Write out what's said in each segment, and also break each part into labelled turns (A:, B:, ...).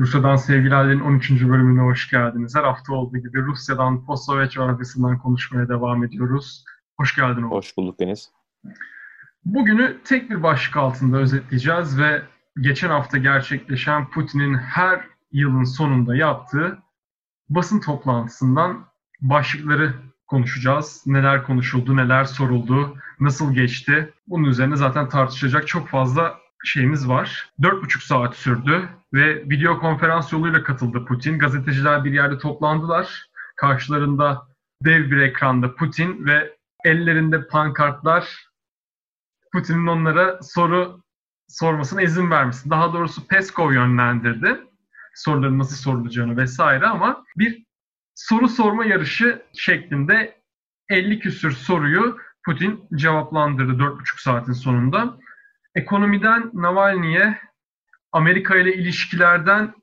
A: Rusya'dan Sevgiler'in 13. bölümüne hoş geldiniz. Her hafta olduğu gibi Rusya'dan, post-Sovyet coğrafyasından konuşmaya devam ediyoruz. Hoş geldin Oğuz.
B: Hoş bulduk Deniz.
A: Bugünü tek bir başlık altında özetleyeceğiz ve geçen hafta gerçekleşen Putin'in her yılın sonunda yaptığı basın toplantısından başlıkları konuşacağız. Neler konuşuldu, neler soruldu, nasıl geçti. Bunun üzerine zaten tartışacak çok fazla şeyimiz var. 4,5 saat sürdü ve video konferans yoluyla katıldı Putin. Gazeteciler bir yerde toplandılar. Karşılarında dev bir ekranda Putin ve ellerinde pankartlar Putin'in onlara soru sormasına izin vermesi. Daha doğrusu Peskov yönlendirdi soruların nasıl sorulacağını vesaire ama bir soru sorma yarışı şeklinde 50 küsür soruyu Putin cevaplandırdı 4,5 saatin sonunda. Ekonomiden Navalny'e, Amerika ile ilişkilerden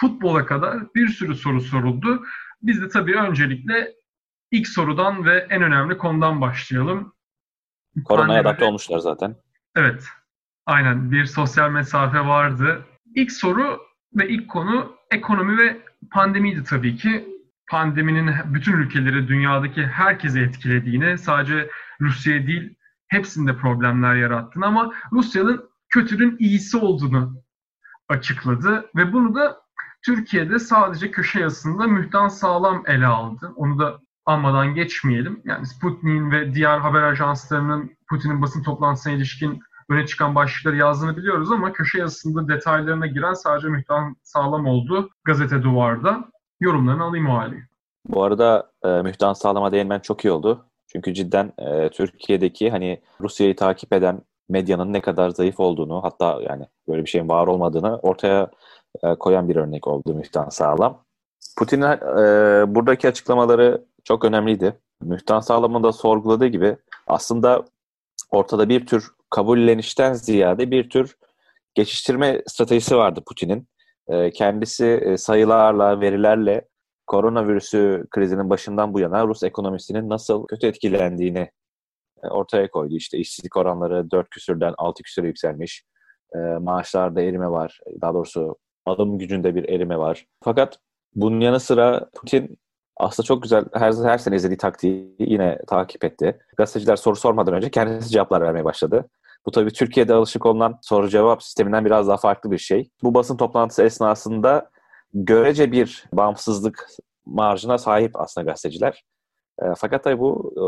A: futbola kadar bir sürü soru soruldu. Biz de tabii öncelikle ilk sorudan ve en önemli konudan başlayalım.
B: Koronaya adapte olmuşlar zaten.
A: Evet. Aynen bir sosyal mesafe vardı. İlk soru ve ilk konu ekonomi ve pandemiydi tabii ki. Pandeminin bütün ülkeleri, dünyadaki herkese etkilediğini, sadece Rusya değil hepsinde problemler yarattığını ama Rusya'nın kötünün iyisi olduğunu açıkladı ve bunu da Türkiye'de sadece köşe yazısında mühtan sağlam ele aldı. Onu da almadan geçmeyelim. Yani Sputnik'in ve diğer haber ajanslarının Putin'in basın toplantısına ilişkin öne çıkan başlıkları yazdığını biliyoruz ama köşe yazısında detaylarına giren sadece Mühtan Sağlam oldu gazete duvarda. Yorumlarını alayım o hali.
B: Bu arada e, Mühtan Sağlam'a değinmen çok iyi oldu. Çünkü cidden e, Türkiye'deki hani Rusya'yı takip eden medyanın ne kadar zayıf olduğunu hatta yani böyle bir şeyin var olmadığını ortaya e, koyan bir örnek oldu Mühtan Sağlam. Putin'in e, buradaki açıklamaları çok önemliydi. Mühtan Sağlam'ın da sorguladığı gibi aslında ortada bir tür kabullenişten ziyade bir tür geçiştirme stratejisi vardı Putin'in. E, kendisi e, sayılarla, verilerle koronavirüsü krizinin başından bu yana Rus ekonomisinin nasıl kötü etkilendiğini e, ortaya koydu. İşte işsizlik oranları 4 küsürden 6 küsüre yükselmiş. E, maaşlarda erime var. Daha doğrusu alım gücünde bir erime var. Fakat bunun yanı sıra Putin aslında çok güzel her, her sene izlediği taktiği yine takip etti. Gazeteciler soru sormadan önce kendisi cevaplar vermeye başladı. Bu tabii Türkiye'de alışık olunan soru cevap sisteminden biraz daha farklı bir şey. Bu basın toplantısı esnasında görece bir bağımsızlık marjına sahip aslında gazeteciler. E, fakat tabii bu e,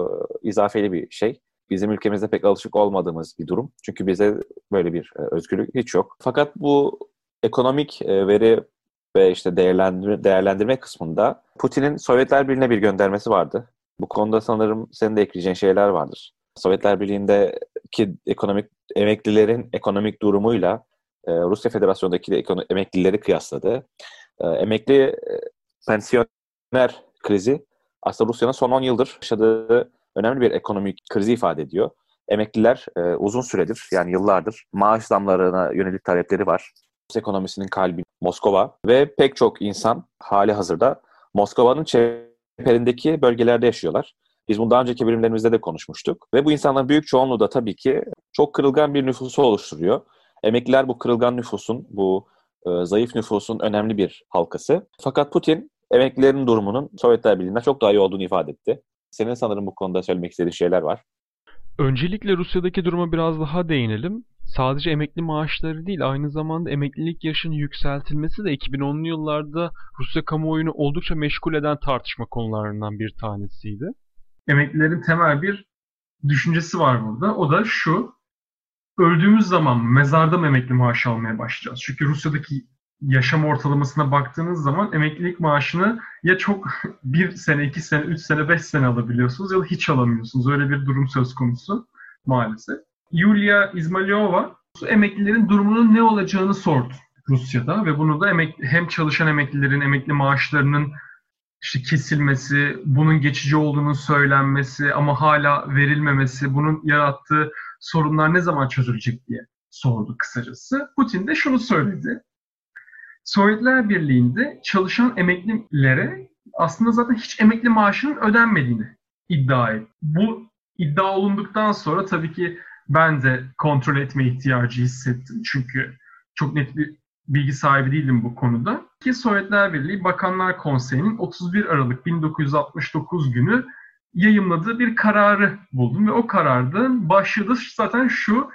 B: izafeli bir şey. Bizim ülkemizde pek alışık olmadığımız bir durum. Çünkü bize böyle bir e, özgürlük hiç yok. Fakat bu ekonomik e, veri ve işte değerlendirme, değerlendirme kısmında Putin'in Sovyetler Birliği'ne bir göndermesi vardı. Bu konuda sanırım senin de ekleyeceğin şeyler vardır. Sovyetler Birliği'nddeki ekonomik emeklilerin ekonomik durumuyla e, Rusya Federasyonu'ndaki emeklileri kıyasladı. E, emekli e, pensiyoner krizi aslında Rusya'nın son 10 yıldır yaşadığı önemli bir ekonomik krizi ifade ediyor. Emekliler e, uzun süredir yani yıllardır maaş zamlarına yönelik talepleri var. Rus ekonomisinin kalbi Moskova ve pek çok insan hali hazırda Moskova'nın çeperindeki bölgelerde yaşıyorlar. Biz bunu daha önceki bölümlerimizde de konuşmuştuk. Ve bu insanların büyük çoğunluğu da tabii ki çok kırılgan bir nüfusu oluşturuyor. Emekliler bu kırılgan nüfusun, bu e, zayıf nüfusun önemli bir halkası. Fakat Putin emeklilerin durumunun Sovyetler Birliği'nden çok daha iyi olduğunu ifade etti. Senin sanırım bu konuda söylemek istediğin şeyler var.
C: Öncelikle Rusya'daki duruma biraz daha değinelim. Sadece emekli maaşları değil, aynı zamanda emeklilik yaşının yükseltilmesi de 2010'lu yıllarda Rusya kamuoyunu oldukça meşgul eden tartışma konularından bir tanesiydi.
A: Emeklilerin temel bir düşüncesi var burada. O da şu, öldüğümüz zaman mezarda mı emekli maaş almaya başlayacağız? Çünkü Rusya'daki yaşam ortalamasına baktığınız zaman emeklilik maaşını ya çok bir sene, iki sene, üç sene, beş sene alabiliyorsunuz ya da hiç alamıyorsunuz. Öyle bir durum söz konusu maalesef. Yulia İzmailova emeklilerin durumunun ne olacağını sordu Rusya'da ve bunu da emek, hem çalışan emeklilerin emekli maaşlarının işte kesilmesi, bunun geçici olduğunu söylenmesi ama hala verilmemesi, bunun yarattığı sorunlar ne zaman çözülecek diye sordu kısacası. Putin de şunu söyledi. Sovyetler Birliği'nde çalışan emeklilere aslında zaten hiç emekli maaşının ödenmediğini iddia etti. Bu iddia olunduktan sonra tabii ki ben de kontrol etme ihtiyacı hissettim. Çünkü çok net bir bilgi sahibi değilim bu konuda. Ki Sovyetler Birliği Bakanlar Konseyi'nin 31 Aralık 1969 günü yayımladığı bir kararı buldum ve o karardan başladı zaten şu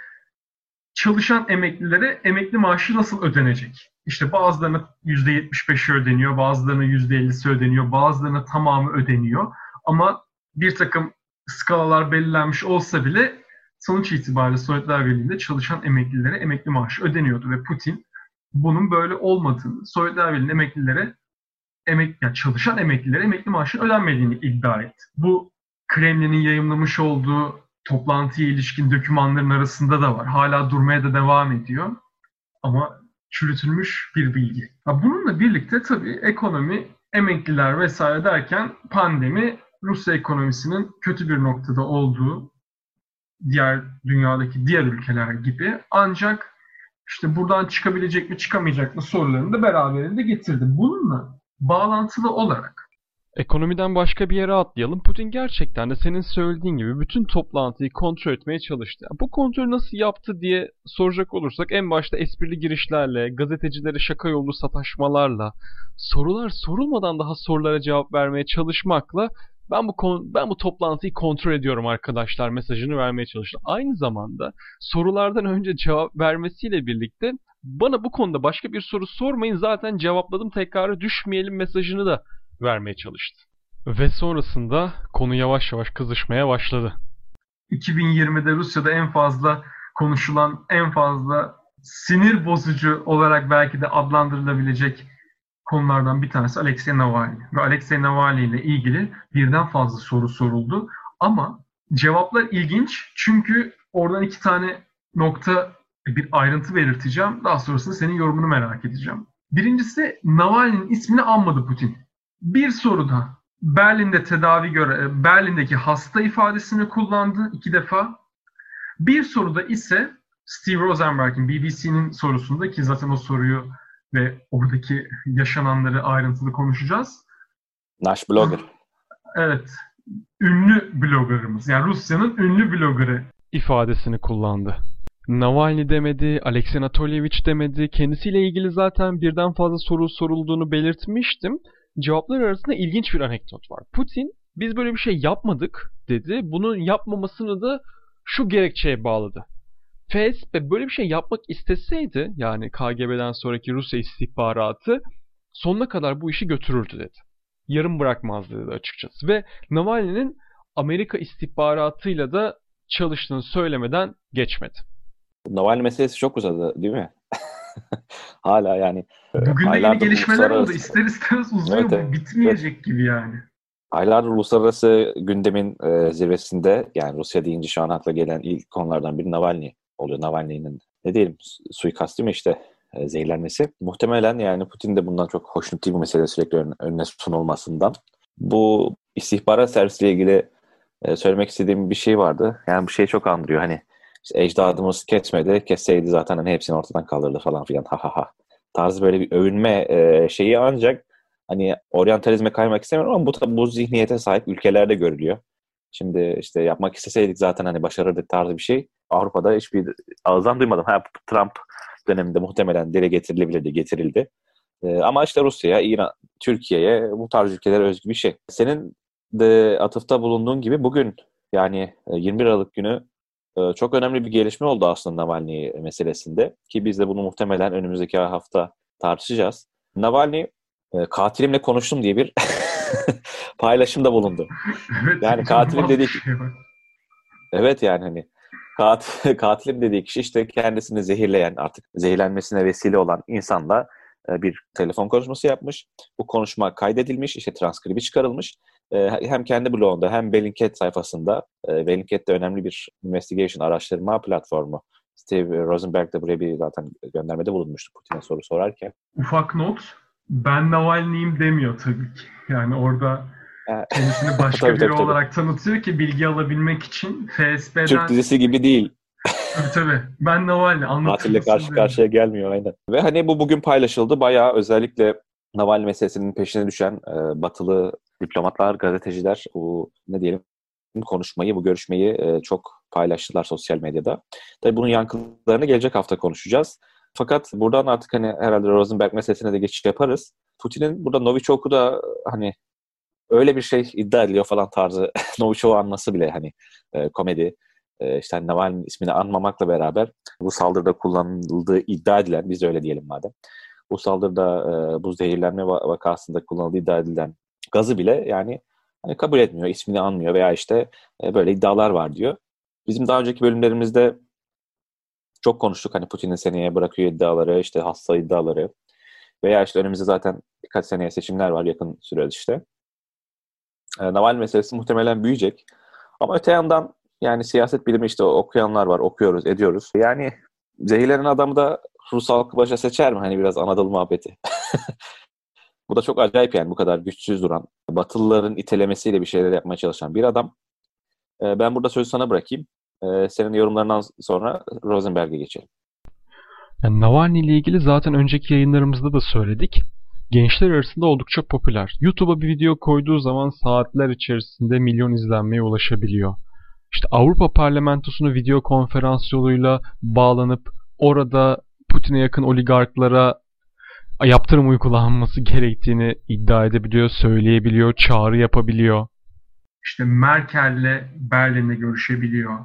A: çalışan emeklilere emekli maaşı nasıl ödenecek? İşte bazılarına %75'i ödeniyor, bazılarına %50'si ödeniyor, bazılarına tamamı ödeniyor. Ama bir takım skalalar belirlenmiş olsa bile sonuç itibariyle Sovyetler Birliği'nde çalışan emeklilere emekli maaşı ödeniyordu ve Putin bunun böyle olmadığını, Sovyetler Birliği'nin emeklilere emek, yani çalışan emeklilere emekli maaşın ödenmediğini iddia etti. Bu Kremlin'in yayınlamış olduğu toplantıya ilişkin dokümanların arasında da var. Hala durmaya da devam ediyor. Ama çürütülmüş bir bilgi. Bununla birlikte tabii ekonomi, emekliler vesaire derken pandemi Rusya ekonomisinin kötü bir noktada olduğu diğer dünyadaki diğer ülkeler gibi ancak işte buradan çıkabilecek mi çıkamayacak mı sorularını da beraberinde getirdi. Bununla bağlantılı olarak
C: Ekonomiden başka bir yere atlayalım. Putin gerçekten de senin söylediğin gibi bütün toplantıyı kontrol etmeye çalıştı. Bu kontrolü nasıl yaptı diye soracak olursak en başta esprili girişlerle, gazetecilere şaka yolu sataşmalarla, sorular sorulmadan daha sorulara cevap vermeye çalışmakla ben bu ben bu toplantıyı kontrol ediyorum arkadaşlar mesajını vermeye çalıştı. Aynı zamanda sorulardan önce cevap vermesiyle birlikte bana bu konuda başka bir soru sormayın zaten cevapladım tekrarı düşmeyelim mesajını da vermeye çalıştı. Ve sonrasında konu yavaş yavaş kızışmaya başladı.
A: 2020'de Rusya'da en fazla konuşulan, en fazla sinir bozucu olarak belki de adlandırılabilecek konulardan bir tanesi Alexei Navalny. Ve Alexei Navalny ile ilgili birden fazla soru soruldu. Ama cevaplar ilginç çünkü oradan iki tane nokta bir ayrıntı belirteceğim. Daha sonrasında senin yorumunu merak edeceğim. Birincisi Navalny'nin ismini anmadı Putin. Bir soruda Berlin'de tedavi göre Berlin'deki hasta ifadesini kullandı iki defa. Bir soruda ise Steve Rosenberg'in BBC'nin sorusunda ki zaten o soruyu ve oradaki yaşananları ayrıntılı konuşacağız.
B: Naş blogger.
A: Evet. Ünlü bloggerımız. Yani Rusya'nın ünlü bloggerı.
C: ifadesini kullandı. Navalny demedi, Alexey Anatolyevich demedi. Kendisiyle ilgili zaten birden fazla soru sorulduğunu belirtmiştim. Cevaplar arasında ilginç bir anekdot var. Putin biz böyle bir şey yapmadık dedi. Bunun yapmamasını da şu gerekçeye bağladı. FSB böyle bir şey yapmak isteseydi yani KGB'den sonraki Rusya istihbaratı sonuna kadar bu işi götürürdü dedi. Yarım bırakmazdı dedi açıkçası. Ve Navalny'nin Amerika istihbaratıyla da çalıştığını söylemeden geçmedi.
B: Navalny meselesi çok uzadı değil mi? Hala yani.
A: Bugün de yeni gelişmeler oldu. İster istemez uzuyor. Evet, evet. Bitmeyecek evet. gibi yani.
B: Aylardır uluslararası gündemin e, zirvesinde yani Rusya deyince şu an akla gelen ilk konulardan biri Navalny oluyor. Navalny'nin ne diyelim suikastı mı işte e, zehirlenmesi. Muhtemelen yani Putin de bundan çok hoşnut değil bu mesele sürekli ön, önüne sunulmasından. Bu istihbarat servisiyle ilgili e, söylemek istediğim bir şey vardı. Yani bu şeyi çok andırıyor. Hani işte ecdadımız kesmedi, kesseydi zaten hani hepsini ortadan kaldırdı falan filan ha ha ha tarzı böyle bir övünme e, şeyi ancak hani oryantalizme kaymak istemiyorum ama bu, bu zihniyete sahip ülkelerde görülüyor. Şimdi işte yapmak isteseydik zaten hani başarırdık tarzı bir şey. Avrupa'da hiçbir ağızdan duymadım. Ha, Trump döneminde muhtemelen dile getirilebilirdi, getirildi. Ee, ama işte Rusya'ya, İran, Türkiye'ye bu tarz ülkelere özgü bir şey. Senin de atıfta bulunduğun gibi bugün yani 21 e, Aralık günü çok önemli bir gelişme oldu aslında Navalny meselesinde. Ki biz de bunu muhtemelen önümüzdeki hafta tartışacağız. Navalny e, katilimle konuştum diye bir paylaşımda bulundu. Evet, yani katilim dediği şey Evet yani hani katil, katilim dediği kişi işte kendisini zehirleyen artık zehirlenmesine vesile olan insanla e, bir telefon konuşması yapmış. Bu konuşma kaydedilmiş, işte transkribi çıkarılmış. E, hem kendi blogunda hem Bellingcat sayfasında, e, Bellingcat de önemli bir investigation araştırma platformu. Steve Rosenberg de buraya bir zaten göndermede bulunmuştu Putin'e soru sorarken.
A: Ufak not, ben Navalny'yim demiyor tabii ki. Yani orada kendisini başka tabii, biri tabii, olarak tabii. tanıtıyor ki bilgi alabilmek için FSB'den...
B: Türk dizisi gibi değil.
A: tabii tabii. Ben Navalny anlatır
B: Katille karşı dedim. karşıya gelmiyor aynen. Ve hani bu bugün paylaşıldı. Bayağı özellikle Navalny meselesinin peşine düşen e, batılı diplomatlar, gazeteciler bu ne diyelim konuşmayı, bu görüşmeyi e, çok paylaştılar sosyal medyada. Tabii bunun yankılarını gelecek hafta konuşacağız. Fakat buradan artık hani herhalde Rosenberg meselesine de geçiş yaparız. Putin'in burada Novichok'u da hani öyle bir şey iddia ediliyor falan tarzı Novichok'u anması bile hani e, komedi e, işte hani Navalny'nin ismini anmamakla beraber bu saldırıda kullanıldığı iddia edilen biz öyle diyelim madem. Bu saldırıda e, bu zehirlenme vakasında kullanıldığı iddia edilen gazı bile yani hani kabul etmiyor, ismini anmıyor veya işte e, böyle iddialar var diyor. Bizim daha önceki bölümlerimizde çok konuştuk hani Putin'in seneye bırakıyor iddiaları, işte hasta iddiaları veya işte önümüzde zaten birkaç seneye seçimler var yakın sürede işte. E, Navalny meselesi muhtemelen büyüyecek. Ama öte yandan yani siyaset bilimi işte okuyanlar var, okuyoruz, ediyoruz. Yani zehirlenen adamı da Rus halkı başa seçer mi? Hani biraz Anadolu muhabbeti. bu da çok acayip yani bu kadar güçsüz duran, Batılıların itelemesiyle bir şeyler yapmaya çalışan bir adam. Ee, ben burada sözü sana bırakayım. Ee, senin yorumlarından sonra Rosenberg'e geçelim.
C: Yani Navalny ile ilgili zaten önceki yayınlarımızda da söyledik. Gençler arasında oldukça popüler. YouTube'a bir video koyduğu zaman saatler içerisinde milyon izlenmeye ulaşabiliyor. İşte Avrupa Parlamentosu'nu video konferans yoluyla bağlanıp orada Putin'e yakın oligarklara yaptırım uygulanması gerektiğini iddia edebiliyor, söyleyebiliyor, çağrı yapabiliyor.
A: İşte Merkel'le Berlin'de görüşebiliyor.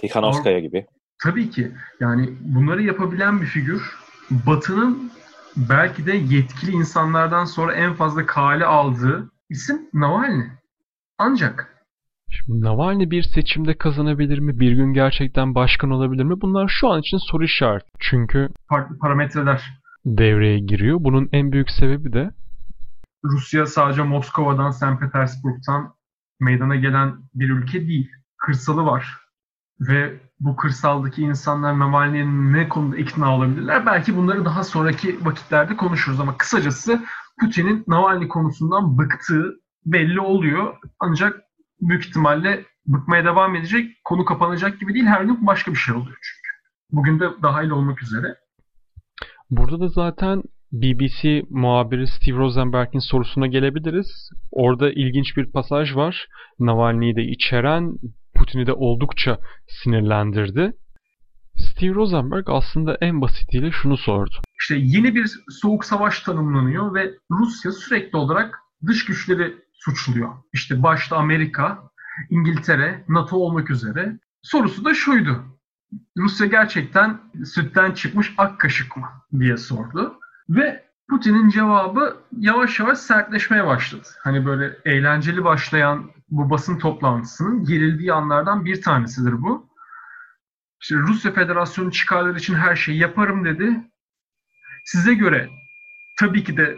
B: Tikhanovskaya gibi.
A: Tabii ki. Yani bunları yapabilen bir figür. Batı'nın belki de yetkili insanlardan sonra en fazla kale aldığı isim Navalny. Ancak
C: Şimdi Navalny bir seçimde kazanabilir mi? Bir gün gerçekten başkan olabilir mi? Bunlar şu an için soru işareti. Çünkü
A: farklı parametreler
C: devreye giriyor. Bunun en büyük sebebi de
A: Rusya sadece Moskova'dan, St. Petersburg'dan meydana gelen bir ülke değil. Kırsalı var. Ve bu kırsaldaki insanlar Navalny'nin ne konuda ikna olabilirler? Belki bunları daha sonraki vakitlerde konuşuruz ama kısacası Putin'in Navalny konusundan bıktığı belli oluyor. Ancak büyük ihtimalle bıkmaya devam edecek. Konu kapanacak gibi değil. Her gün başka bir şey oluyor çünkü. Bugün de dahil olmak üzere.
C: Burada da zaten BBC muhabiri Steve Rosenberg'in sorusuna gelebiliriz. Orada ilginç bir pasaj var. Navalny'yi de içeren Putin'i de oldukça sinirlendirdi. Steve Rosenberg aslında en basitiyle şunu sordu.
A: İşte yeni bir soğuk savaş tanımlanıyor ve Rusya sürekli olarak dış güçleri suçluyor. İşte başta Amerika, İngiltere, NATO olmak üzere. Sorusu da şuydu. Rusya gerçekten sütten çıkmış ak kaşık mı diye sordu. Ve Putin'in cevabı yavaş yavaş sertleşmeye başladı. Hani böyle eğlenceli başlayan bu basın toplantısının gerildiği anlardan bir tanesidir bu. İşte Rusya Federasyonu çıkarları için her şeyi yaparım dedi. Size göre tabii ki de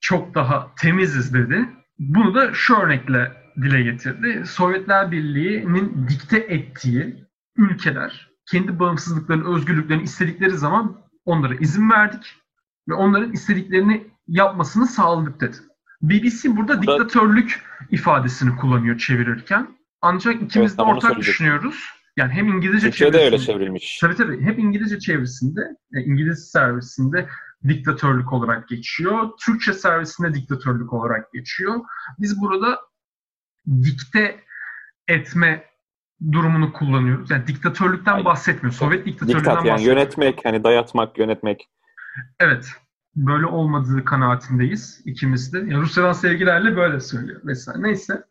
A: çok daha temiziz dedi. Bunu da şu örnekle dile getirdi. Sovyetler Birliği'nin dikte ettiği ülkeler kendi bağımsızlıklarını, özgürlüklerini istedikleri zaman onlara izin verdik ve onların istediklerini yapmasını sağladık dedi. BBC burada diktatörlük ifadesini kullanıyor çevirirken. Ancak ikimiz evet, de ortak düşünüyoruz. Yani hem İngilizce
B: çevirisinde... öyle çevrilmiş.
A: Tabii tabii. Hep İngilizce çevirisinde, yani İngiliz servisinde diktatörlük olarak geçiyor. Türkçe servisinde diktatörlük olarak geçiyor. Biz burada dikte etme durumunu kullanıyoruz. Yani diktatörlükten Hayır. bahsetmiyor. Sovyet diktatörlüğünden Diktat, yani.
B: Yönetmek, hani dayatmak, yönetmek.
A: Evet. Böyle olmadığı kanaatindeyiz ikimiz de. Yani Rusya'dan sevgilerle böyle söylüyor mesela. Neyse.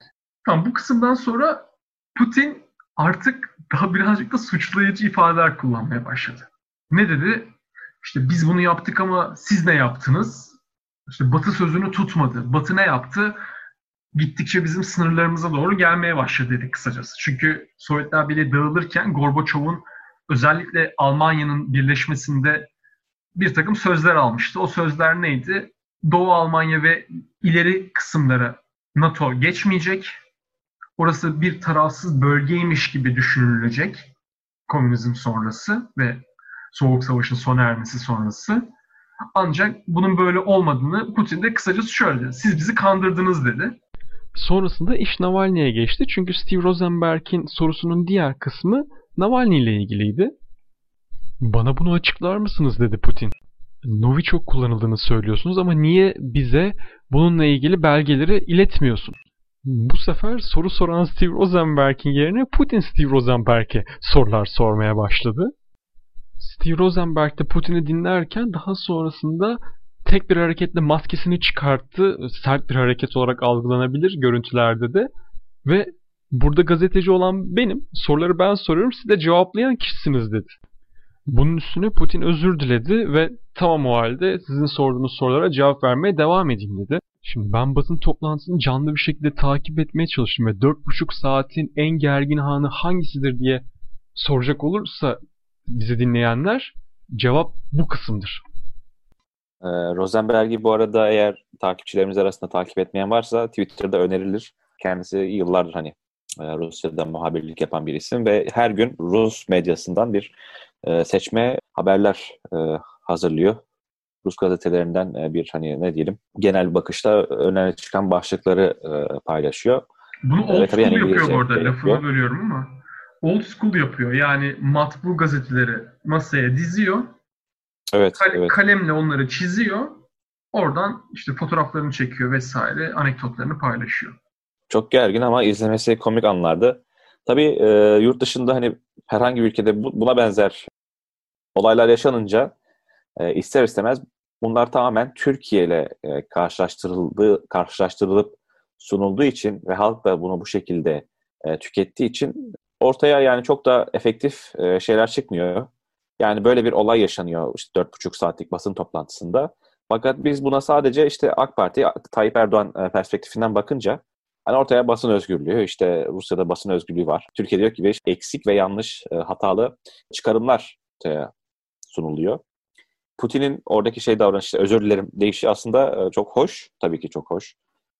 A: Tamam bu kısımdan sonra Putin artık daha birazcık da suçlayıcı ifadeler kullanmaya başladı. Ne dedi? İşte biz bunu yaptık ama siz ne yaptınız? İşte Batı sözünü tutmadı. Batı ne yaptı? Gittikçe bizim sınırlarımıza doğru gelmeye başladı dedik kısacası. Çünkü Sovyetler Birliği dağılırken Gorbaçov'un özellikle Almanya'nın birleşmesinde bir takım sözler almıştı. O sözler neydi? Doğu Almanya ve ileri kısımlara NATO geçmeyecek. Orası bir tarafsız bölgeymiş gibi düşünülecek komünizm sonrası ve Soğuk Savaş'ın sona ermesi sonrası. Ancak bunun böyle olmadığını Putin de kısacası şöyle dedi. Siz bizi kandırdınız dedi.
C: Sonrasında iş Navalny'e geçti. Çünkü Steve Rosenberg'in sorusunun diğer kısmı Navalny ile ilgiliydi. Bana bunu açıklar mısınız dedi Putin. Novichok kullanıldığını söylüyorsunuz ama niye bize bununla ilgili belgeleri iletmiyorsun? Bu sefer soru soran Steve Rosenberg'in yerine Putin Steve Rosenberg'e sorular sormaya başladı.
A: Steve Rosenberg de Putin'i dinlerken daha sonrasında tek bir hareketle maskesini çıkarttı. Sert bir hareket olarak algılanabilir görüntülerde de. Ve burada gazeteci olan benim. Soruları ben soruyorum. Siz de cevaplayan kişisiniz dedi. Bunun üstüne Putin özür diledi ve tamam o halde sizin sorduğunuz sorulara cevap vermeye devam edeyim dedi. Şimdi ben basın toplantısını canlı bir şekilde takip etmeye çalıştım ve 4,5 saatin en gergin anı hangisidir diye soracak olursa bizi dinleyenler cevap bu kısımdır.
B: Ee, Rosenberg'i bu arada eğer takipçilerimiz arasında takip etmeyen varsa Twitter'da önerilir. Kendisi yıllardır hani e, Rusya'da muhabirlik yapan bir isim ve her gün Rus medyasından bir e, seçme haberler e, hazırlıyor. Rus gazetelerinden e, bir hani ne diyelim genel bakışta öne çıkan başlıkları e, paylaşıyor.
D: Bunu old evet, school yani yapıyor bu arada lafını yapıyor. bölüyorum ama old school yapıyor. Yani matbu gazeteleri masaya diziyor.
B: Evet, Kal- evet.
D: Kalemle onları çiziyor. Oradan işte fotoğraflarını çekiyor vesaire anekdotlarını paylaşıyor.
B: Çok gergin ama izlemesi komik anlardı. Tabii e, yurt dışında hani herhangi bir ülkede bu, buna benzer olaylar yaşanınca e, ister istemez bunlar tamamen Türkiye ile e, karşılaştırıldığı, karşılaştırılıp sunulduğu için ve halk da bunu bu şekilde e, tükettiği için ortaya yani çok da efektif e, şeyler çıkmıyor. Yani böyle bir olay yaşanıyor işte 4,5 saatlik basın toplantısında. Fakat biz buna sadece işte AK Parti, Tayyip Erdoğan e, perspektifinden bakınca hani ortaya basın özgürlüğü, işte Rusya'da basın özgürlüğü var. Türkiye'de yok gibi eksik ve yanlış, e, hatalı çıkarımlar sunuluyor. Putin'in oradaki şey davranışı, özür dilerim deyişi aslında e, çok hoş. Tabii ki çok hoş.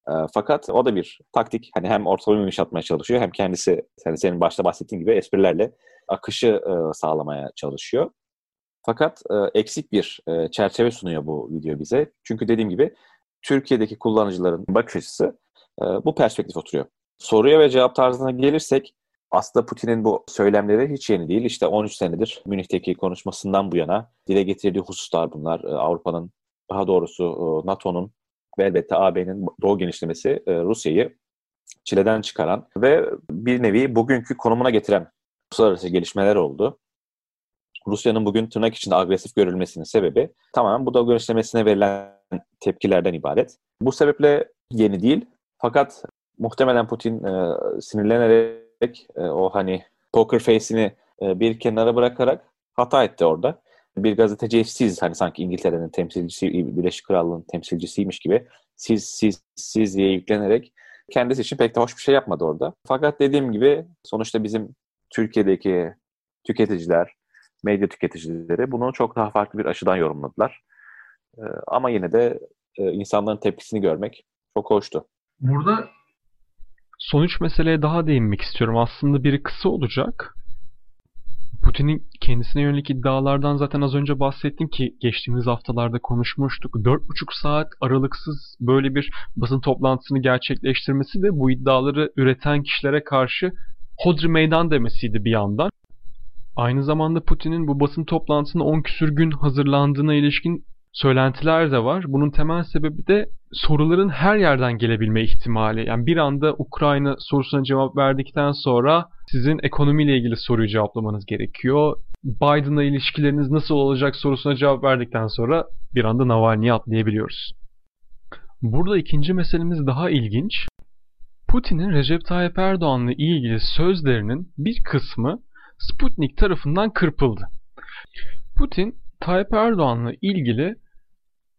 B: E, fakat o da bir taktik. Hani hem ortalama yumuşatmaya çalışıyor hem kendisi yani senin başta bahsettiğin gibi esprilerle akışı e, sağlamaya çalışıyor. Fakat eksik bir çerçeve sunuyor bu video bize. Çünkü dediğim gibi Türkiye'deki kullanıcıların bakış açısı bu perspektif oturuyor. Soruya ve cevap tarzına gelirsek aslında Putin'in bu söylemleri hiç yeni değil. İşte 13 senedir Münih'teki konuşmasından bu yana dile getirdiği hususlar bunlar. Ee, Avrupa'nın, daha doğrusu e, NATO'nun ve elbette AB'nin doğu genişlemesi e, Rusya'yı çileden çıkaran ve bir nevi bugünkü konumuna getiren uluslararası gelişmeler oldu. Rusya'nın bugün tırnak içinde agresif görülmesinin sebebi tamamen bu doğu genişlemesine verilen tepkilerden ibaret. Bu sebeple yeni değil fakat muhtemelen Putin e, sinirlenerek e, o hani poker face'ini e, bir kenara bırakarak hata etti orada. Bir gazeteci siz hani sanki İngiltere'nin temsilcisi, Birleşik Krallığı'nın temsilcisiymiş gibi siz siz siz diye yüklenerek kendisi için pek de hoş bir şey yapmadı orada. Fakat dediğim gibi sonuçta bizim Türkiye'deki tüketiciler, medya tüketicileri bunu çok daha farklı bir açıdan yorumladılar. Ee, ama yine de e, insanların tepkisini görmek çok hoştu.
D: Burada
A: Son üç meseleye daha değinmek istiyorum. Aslında biri kısa olacak. Putin'in kendisine yönelik iddialardan zaten az önce bahsettim ki geçtiğimiz haftalarda konuşmuştuk. 4,5 saat aralıksız böyle bir basın toplantısını gerçekleştirmesi de bu iddiaları üreten kişilere karşı hodri meydan demesiydi bir yandan. Aynı zamanda Putin'in bu basın toplantısına 10 küsür gün hazırlandığına ilişkin söylentiler de var. Bunun temel sebebi de soruların her yerden gelebilme ihtimali. Yani bir anda Ukrayna sorusuna cevap verdikten sonra sizin ekonomiyle ilgili soruyu cevaplamanız gerekiyor. Biden'la ilişkileriniz nasıl olacak sorusuna cevap verdikten sonra bir anda Navalny'ye atlayabiliyoruz. Burada ikinci meselemiz daha ilginç. Putin'in Recep Tayyip Erdoğan'la ilgili sözlerinin bir kısmı Sputnik tarafından kırpıldı. Putin Tayyip Erdoğan'la ilgili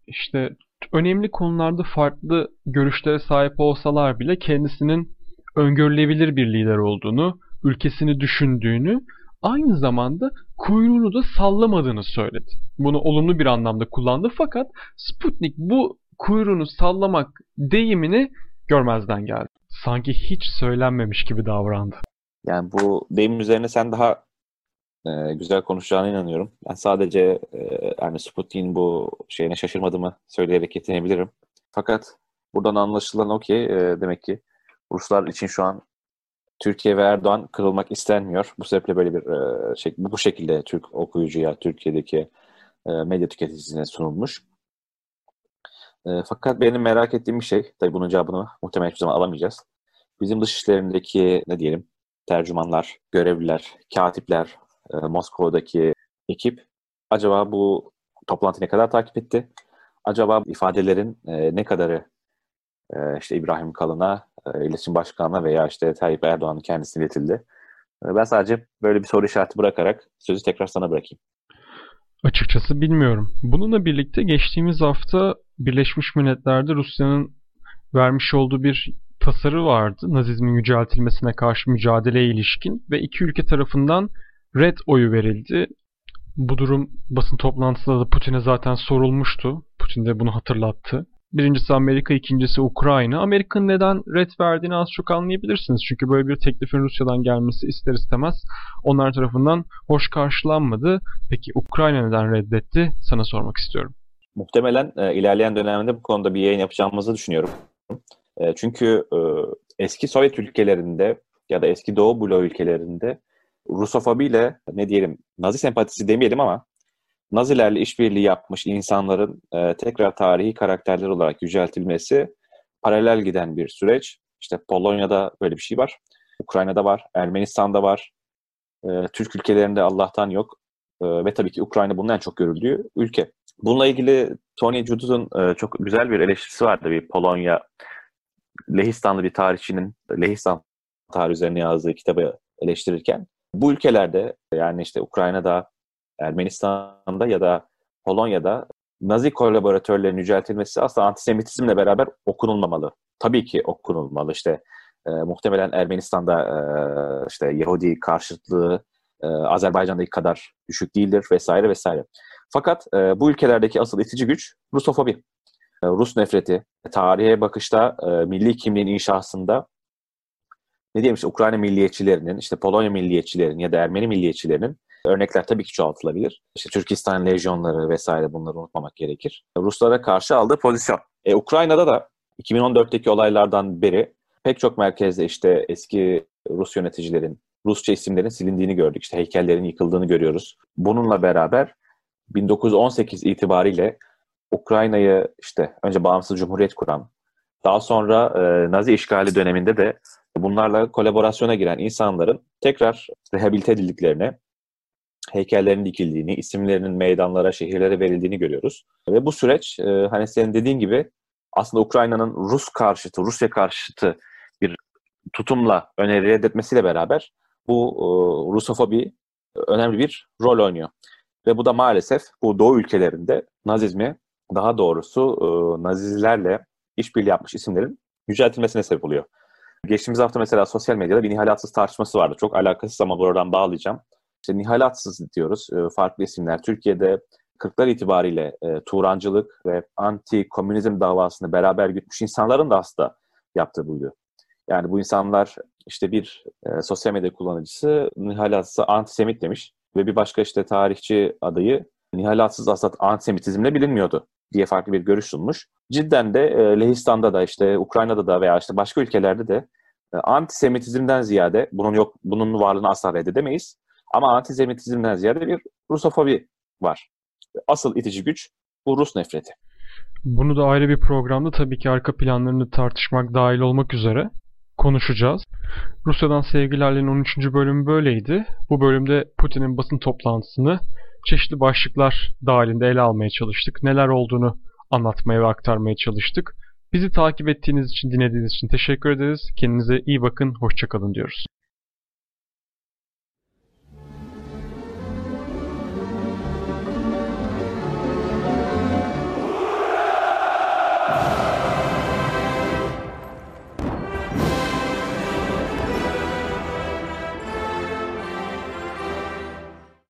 A: işte önemli konularda farklı görüşlere sahip olsalar bile kendisinin öngörülebilir bir lider olduğunu, ülkesini düşündüğünü, aynı zamanda kuyruğunu da sallamadığını söyledi. Bunu olumlu bir anlamda kullandı fakat Sputnik bu kuyruğunu sallamak deyimini görmezden geldi. Sanki hiç söylenmemiş gibi davrandı.
B: Yani bu deyim üzerine sen daha e, güzel konuşacağına inanıyorum. Ben sadece e, yani Sputnik'in bu şeyine şaşırmadığımı söyleyerek yetinebilirim. Fakat buradan anlaşılan o ki e, demek ki Ruslar için şu an Türkiye ve Erdoğan kırılmak istenmiyor. Bu sebeple böyle bir e, şey, bu şekilde Türk okuyucuya, Türkiye'deki e, medya tüketicisine sunulmuş. E, fakat benim merak ettiğim bir şey, tabii bunun cevabını muhtemelen hiçbir zaman alamayacağız. Bizim dış işlerindeki ne diyelim tercümanlar, görevliler, katipler, e, Moskova'daki ekip Acaba bu toplantı ne kadar takip etti? Acaba ifadelerin e, ne kadarı e, işte İbrahim Kalın'a, e, İletişim Başkanı'na veya işte Tayyip Erdoğan'ın kendisine iletildi? E, ben sadece böyle bir soru işareti bırakarak sözü tekrar sana bırakayım.
A: Açıkçası bilmiyorum. Bununla birlikte geçtiğimiz hafta Birleşmiş Milletler'de Rusya'nın vermiş olduğu bir tasarı vardı. Nazizmin yüceltilmesine karşı mücadeleye ilişkin ve iki ülke tarafından red oyu verildi. Bu durum basın toplantısında da Putin'e zaten sorulmuştu. Putin de bunu hatırlattı. Birincisi Amerika, ikincisi Ukrayna. Amerika'nın neden red verdiğini az çok anlayabilirsiniz. Çünkü böyle bir teklifin Rusya'dan gelmesi ister istemez onlar tarafından hoş karşılanmadı. Peki Ukrayna neden reddetti? Sana sormak istiyorum.
B: Muhtemelen e, ilerleyen dönemde bu konuda bir yayın yapacağımızı düşünüyorum. E, çünkü e, eski Sovyet ülkelerinde ya da eski Doğu bloğu ülkelerinde Rusofobiyle ne diyelim Nazi sempatisi demeyelim ama Nazilerle işbirliği yapmış insanların e, tekrar tarihi karakterler olarak yüceltilmesi paralel giden bir süreç. İşte Polonya'da böyle bir şey var. Ukrayna'da var, Ermenistan'da var. E, Türk ülkelerinde Allah'tan yok. E, ve tabii ki Ukrayna bunun en çok görüldüğü ülke. Bununla ilgili Tony Judith'un e, çok güzel bir eleştirisi vardı. Bir Polonya Lehistanlı bir tarihçinin Lehistan tarihi üzerine yazdığı kitabı eleştirirken bu ülkelerde yani işte Ukrayna'da, Ermenistan'da ya da Polonya'da Nazi kolaboratörlerin yüceltilmesi aslında antisemitizmle beraber okunulmamalı. Tabii ki okunulmalı. İşte e, muhtemelen Ermenistan'da e, işte Yahudi karşıtlığı e, Azerbaycan'daki kadar düşük değildir vesaire vesaire. Fakat e, bu ülkelerdeki asıl itici güç Rusofobi. E, Rus nefreti, tarihe bakışta, e, milli kimliğin inşasında ne diyelim işte Ukrayna milliyetçilerinin, işte Polonya milliyetçilerinin ya da Ermeni milliyetçilerinin örnekler tabii ki çoğaltılabilir. İşte Türkistan lejyonları vesaire bunları unutmamak gerekir. Ruslara karşı aldığı pozisyon. E, Ukrayna'da da 2014'teki olaylardan beri pek çok merkezde işte eski Rus yöneticilerin, Rusça isimlerin silindiğini gördük. İşte heykellerin yıkıldığını görüyoruz. Bununla beraber 1918 itibariyle Ukrayna'yı işte önce bağımsız cumhuriyet kuran, daha sonra e, Nazi işgali döneminde de bunlarla kolaborasyona giren insanların tekrar rehabilite edildiklerini, heykellerin dikildiğini, isimlerinin meydanlara, şehirlere verildiğini görüyoruz. Ve bu süreç e, hani senin dediğin gibi aslında Ukrayna'nın Rus karşıtı, Rusya karşıtı bir tutumla öneri reddetmesiyle beraber bu e, Rusofobi önemli bir rol oynuyor. Ve bu da maalesef bu Doğu ülkelerinde Nazizmi, daha doğrusu e, Nazilerle işbirliği yapmış isimlerin yüceltilmesine sebep oluyor. Geçtiğimiz hafta mesela sosyal medyada bir nihalatsız tartışması vardı. Çok alakasız ama buradan bağlayacağım. İşte nihalatsız diyoruz. E, farklı isimler. Türkiye'de 40'lar itibariyle e, Turancılık ve anti-komünizm davasını beraber gütmüş insanların da aslında yaptığı buydu. Yani bu insanlar işte bir e, sosyal medya kullanıcısı nihalatsız antisemit demiş ve bir başka işte tarihçi adayı nihalatsız aslında antisemitizmle bilinmiyordu diye farklı bir görüş sunmuş. Cidden de e, Lehistan'da da işte Ukrayna'da da veya işte başka ülkelerde de e, antisemitizmden ziyade bunun yok bunun varlığını asla reddedemeyiz. Ama antisemitizmden ziyade bir Rusofobi var. Asıl itici güç bu Rus nefreti.
A: Bunu da ayrı bir programda tabii ki arka planlarını tartışmak dahil olmak üzere konuşacağız. Rusya'dan Sevgilerlerin 13. bölümü böyleydi. Bu bölümde Putin'in basın toplantısını çeşitli başlıklar dahilinde ele almaya çalıştık. Neler olduğunu anlatmaya ve aktarmaya çalıştık. Bizi takip ettiğiniz için, dinlediğiniz için teşekkür ederiz. Kendinize iyi bakın, hoşçakalın diyoruz.